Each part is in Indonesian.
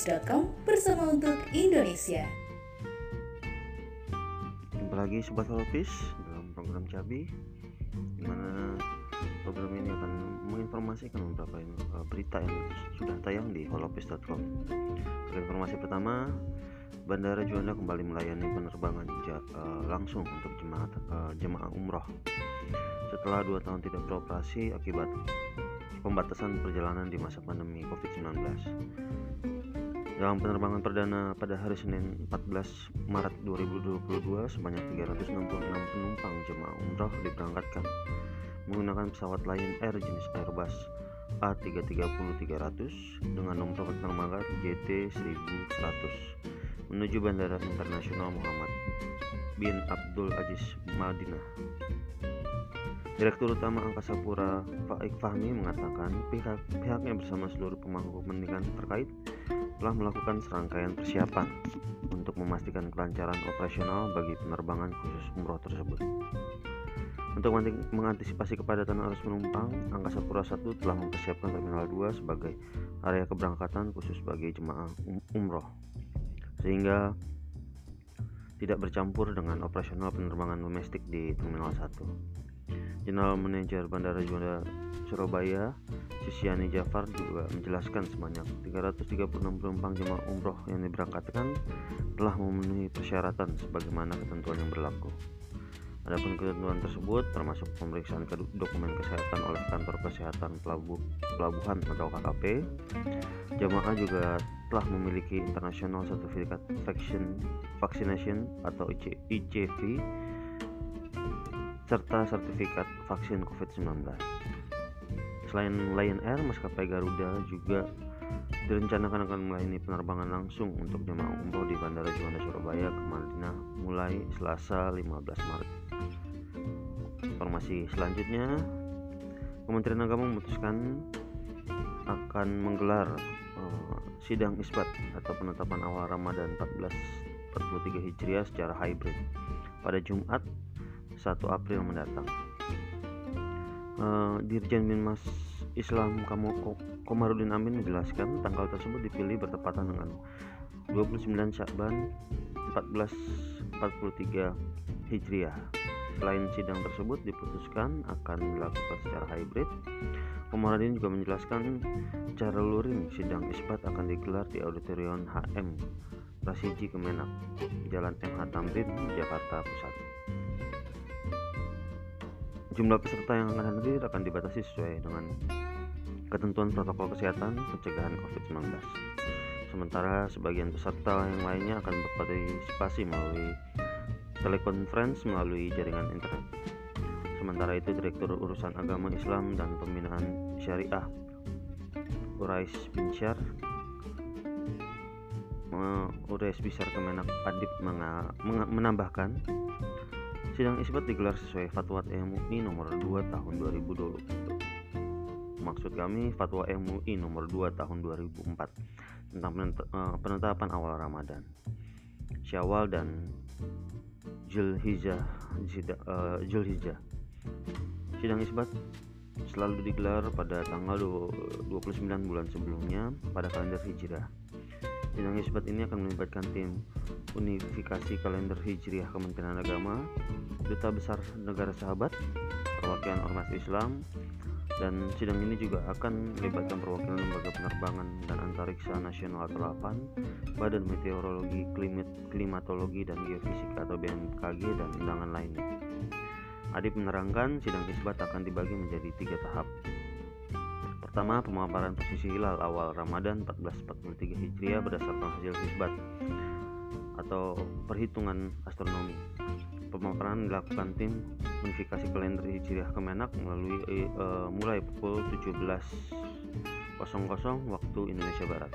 holopis.com bersama untuk Indonesia. Jumpa lagi Sobat Holopis dalam program Cabi di mana program ini akan menginformasikan beberapa uh, berita yang sudah tayang di holopis.com. Informasi pertama, Bandara Juanda kembali melayani penerbangan uh, langsung untuk jemaah uh, jemaah umroh setelah dua tahun tidak beroperasi akibat pembatasan perjalanan di masa pandemi COVID-19. Dalam penerbangan perdana pada hari Senin 14 Maret 2022 sebanyak 366 penumpang jemaah umroh diberangkatkan menggunakan pesawat Lion Air jenis Airbus A330-300 dengan nomor penerbangan JT1100 menuju Bandara Internasional Muhammad bin Abdul Aziz Madinah. Direktur Utama Angkasa Pura Faik Fahmi mengatakan pihak pihaknya bersama seluruh pemangku kepentingan terkait telah melakukan serangkaian persiapan untuk memastikan kelancaran operasional bagi penerbangan khusus umroh tersebut. Untuk mengantisipasi kepadatan arus penumpang, Angkasa Pura I telah mempersiapkan Terminal 2 sebagai area keberangkatan khusus bagi jemaah um-, umroh, sehingga tidak bercampur dengan operasional penerbangan domestik di Terminal 1. General Manager Bandara Juanda Surabaya, Sisiani Jafar juga menjelaskan sebanyak 336 penumpang jemaah umroh yang diberangkatkan telah memenuhi persyaratan sebagaimana ketentuan yang berlaku. Adapun ketentuan tersebut termasuk pemeriksaan dokumen kesehatan oleh kantor kesehatan pelabuhan atau KKP. Jemaah juga telah memiliki International Certificate Vaccination atau ICV serta sertifikat vaksin COVID-19. Selain Lion Air, maskapai Garuda juga direncanakan akan melayani penerbangan langsung untuk jemaah umroh di Bandara Juanda Surabaya ke Madinah mulai Selasa 15 Maret. Informasi selanjutnya, Kementerian Agama memutuskan akan menggelar uh, sidang isbat atau penetapan awal Ramadan 1443 Hijriah secara hybrid pada Jumat 1 April mendatang. Uh, Dirjen Minmas Islam Komarudin Amin menjelaskan tanggal tersebut dipilih bertepatan dengan 29 Syakban 1443 Hijriah. Selain sidang tersebut diputuskan akan dilakukan secara hybrid, Komarudin juga menjelaskan cara luring sidang isbat akan digelar di Auditorium HM Rasiji Kemenak, Jalan MH Tamrin, Jakarta Pusat. Jumlah peserta yang akan hadir akan dibatasi sesuai dengan ketentuan protokol kesehatan pencegahan COVID-19. Sementara sebagian peserta yang lainnya akan berpartisipasi melalui telekonferensi melalui jaringan internet. Sementara itu, Direktur Urusan Agama Islam dan Pembinaan Syariah Urais bin Syar Urais Bisar Kemenak Adib menambahkan Sidang isbat digelar sesuai Fatwa MUI nomor 2 tahun 2020. Maksud kami Fatwa MUI nomor 2 tahun 2004 tentang eh, penetapan awal Ramadan, Syawal dan Zulhijjah. Zulhijjah. Sidang isbat selalu digelar pada tanggal 29 bulan sebelumnya pada kalender Hijrah. Sidang isbat ini akan melibatkan tim unifikasi kalender Hijriah Kementerian Agama, Duta Besar Negara Sahabat, perwakilan Ormas Islam, dan sidang ini juga akan melibatkan perwakilan lembaga penerbangan dan antariksa nasional atau 8, Badan Meteorologi, Klimat, Klimatologi dan Geofisika atau BMKG dan undangan lainnya. Adib menerangkan sidang isbat akan dibagi menjadi tiga tahap. Pertama, pemaparan posisi hilal awal Ramadan 1443 Hijriah berdasarkan hasil isbat atau perhitungan astronomi pemaparan dilakukan tim unifikasi kalender Hijriah Kemenak melalui e, mulai pukul 17.00 waktu Indonesia Barat.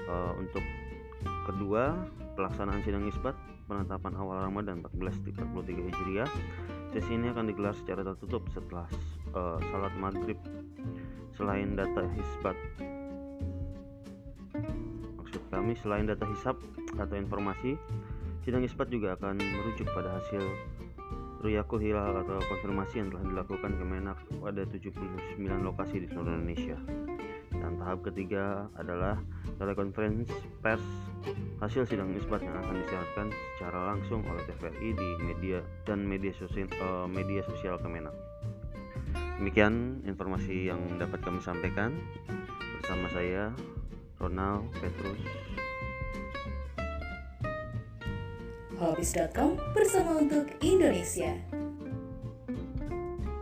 E, untuk kedua, pelaksanaan sidang isbat penetapan awal Ramadan 1443 Hijriah. Sesi ini akan digelar secara tertutup setelah e, salat maghrib. Selain data isbat maksud kami selain data hisap atau informasi Sidang isbat juga akan merujuk pada hasil Ruyakul Hilal atau konfirmasi yang telah dilakukan Kemenak pada 79 lokasi di seluruh Indonesia. Dan tahap ketiga adalah telekonferensi pers hasil sidang isbat yang akan disiarkan secara langsung oleh TVRI di media dan media sosial uh, media sosial Kemenak. Demikian informasi yang dapat kami sampaikan bersama saya Ronald Petrus. Holopis.com bersama untuk Indonesia.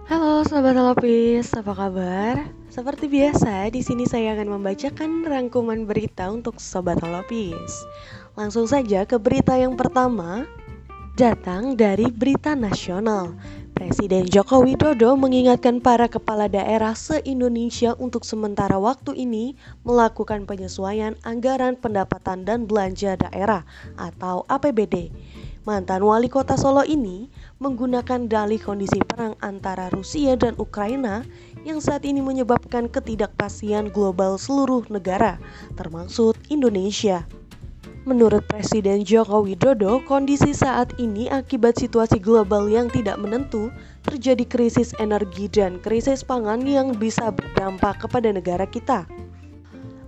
Halo sahabat Holopis, apa kabar? Seperti biasa, di sini saya akan membacakan rangkuman berita untuk Sobat Holopis. Langsung saja ke berita yang pertama, datang dari Berita Nasional. Presiden Joko Widodo mengingatkan para kepala daerah se-Indonesia untuk sementara waktu ini melakukan penyesuaian anggaran pendapatan dan belanja daerah atau APBD. Mantan wali kota Solo ini menggunakan dalih kondisi perang antara Rusia dan Ukraina yang saat ini menyebabkan ketidakpastian global seluruh negara, termasuk Indonesia. Menurut Presiden Joko Widodo, kondisi saat ini akibat situasi global yang tidak menentu, terjadi krisis energi dan krisis pangan yang bisa berdampak kepada negara kita.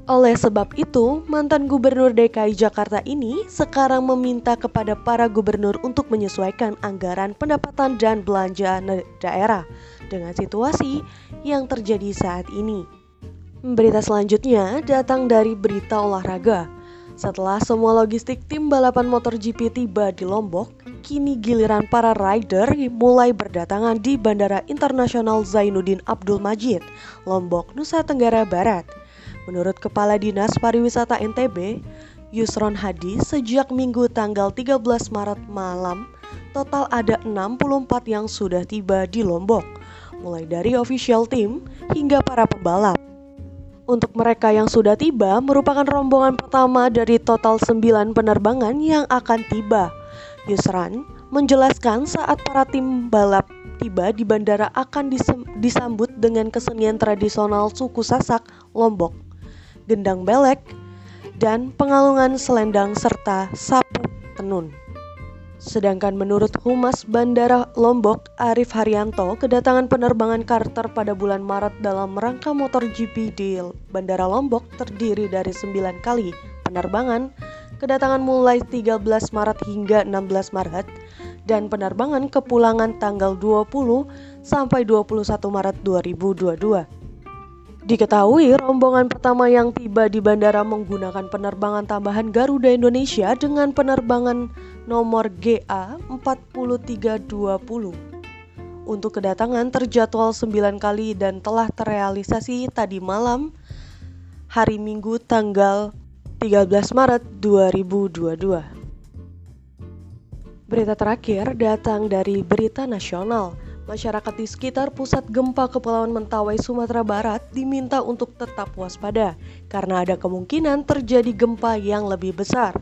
Oleh sebab itu, mantan gubernur DKI Jakarta ini sekarang meminta kepada para gubernur untuk menyesuaikan anggaran pendapatan dan belanja daerah dengan situasi yang terjadi saat ini. Berita selanjutnya datang dari berita olahraga. Setelah semua logistik tim balapan MotoGP tiba di Lombok, kini giliran para rider mulai berdatangan di Bandara Internasional Zainuddin Abdul Majid, Lombok, Nusa Tenggara Barat. Menurut Kepala Dinas Pariwisata NTB, Yusron Hadi, sejak Minggu tanggal 13 Maret malam, total ada 64 yang sudah tiba di Lombok mulai dari official team hingga para pembalap. Untuk mereka yang sudah tiba merupakan rombongan pertama dari total 9 penerbangan yang akan tiba. Yusran menjelaskan saat para tim balap tiba di bandara akan disambut dengan kesenian tradisional suku Sasak, Lombok, gendang belek, dan pengalungan selendang serta sapu tenun. Sedangkan menurut Humas Bandara Lombok, Arif Haryanto, kedatangan penerbangan Carter pada bulan Maret dalam rangka motor GP di Bandara Lombok terdiri dari 9 kali penerbangan, kedatangan mulai 13 Maret hingga 16 Maret, dan penerbangan kepulangan tanggal 20 sampai 21 Maret 2022. Diketahui rombongan pertama yang tiba di bandara menggunakan penerbangan tambahan Garuda Indonesia dengan penerbangan nomor GA 4320. Untuk kedatangan terjadwal 9 kali dan telah terrealisasi tadi malam hari Minggu tanggal 13 Maret 2022. Berita terakhir datang dari Berita Nasional. Masyarakat di sekitar pusat gempa Kepulauan Mentawai, Sumatera Barat diminta untuk tetap waspada karena ada kemungkinan terjadi gempa yang lebih besar.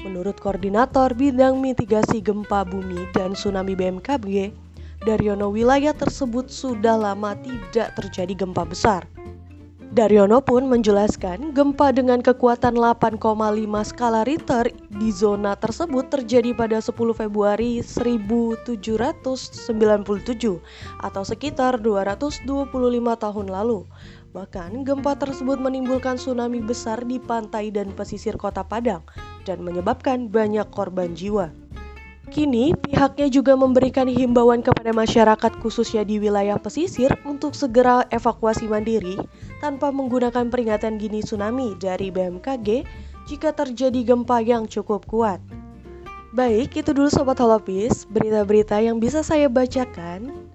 Menurut Koordinator Bidang Mitigasi Gempa Bumi dan Tsunami BMKG, Daryono wilayah tersebut sudah lama tidak terjadi gempa besar. Daryono pun menjelaskan gempa dengan kekuatan 8,5 skala Richter di zona tersebut terjadi pada 10 Februari 1797 atau sekitar 225 tahun lalu. Bahkan gempa tersebut menimbulkan tsunami besar di pantai dan pesisir kota Padang dan menyebabkan banyak korban jiwa. Kini, pihaknya juga memberikan himbauan kepada masyarakat khususnya di wilayah pesisir untuk segera evakuasi mandiri tanpa menggunakan peringatan dini tsunami dari BMKG jika terjadi gempa yang cukup kuat. Baik, itu dulu Sobat Holopis, berita-berita yang bisa saya bacakan.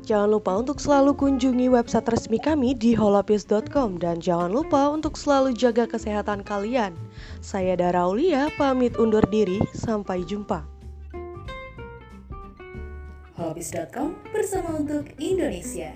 Jangan lupa untuk selalu kunjungi website resmi kami di holopis.com dan jangan lupa untuk selalu jaga kesehatan kalian. Saya Dara Aulia, pamit undur diri, sampai jumpa. Holopis.com bersama untuk Indonesia.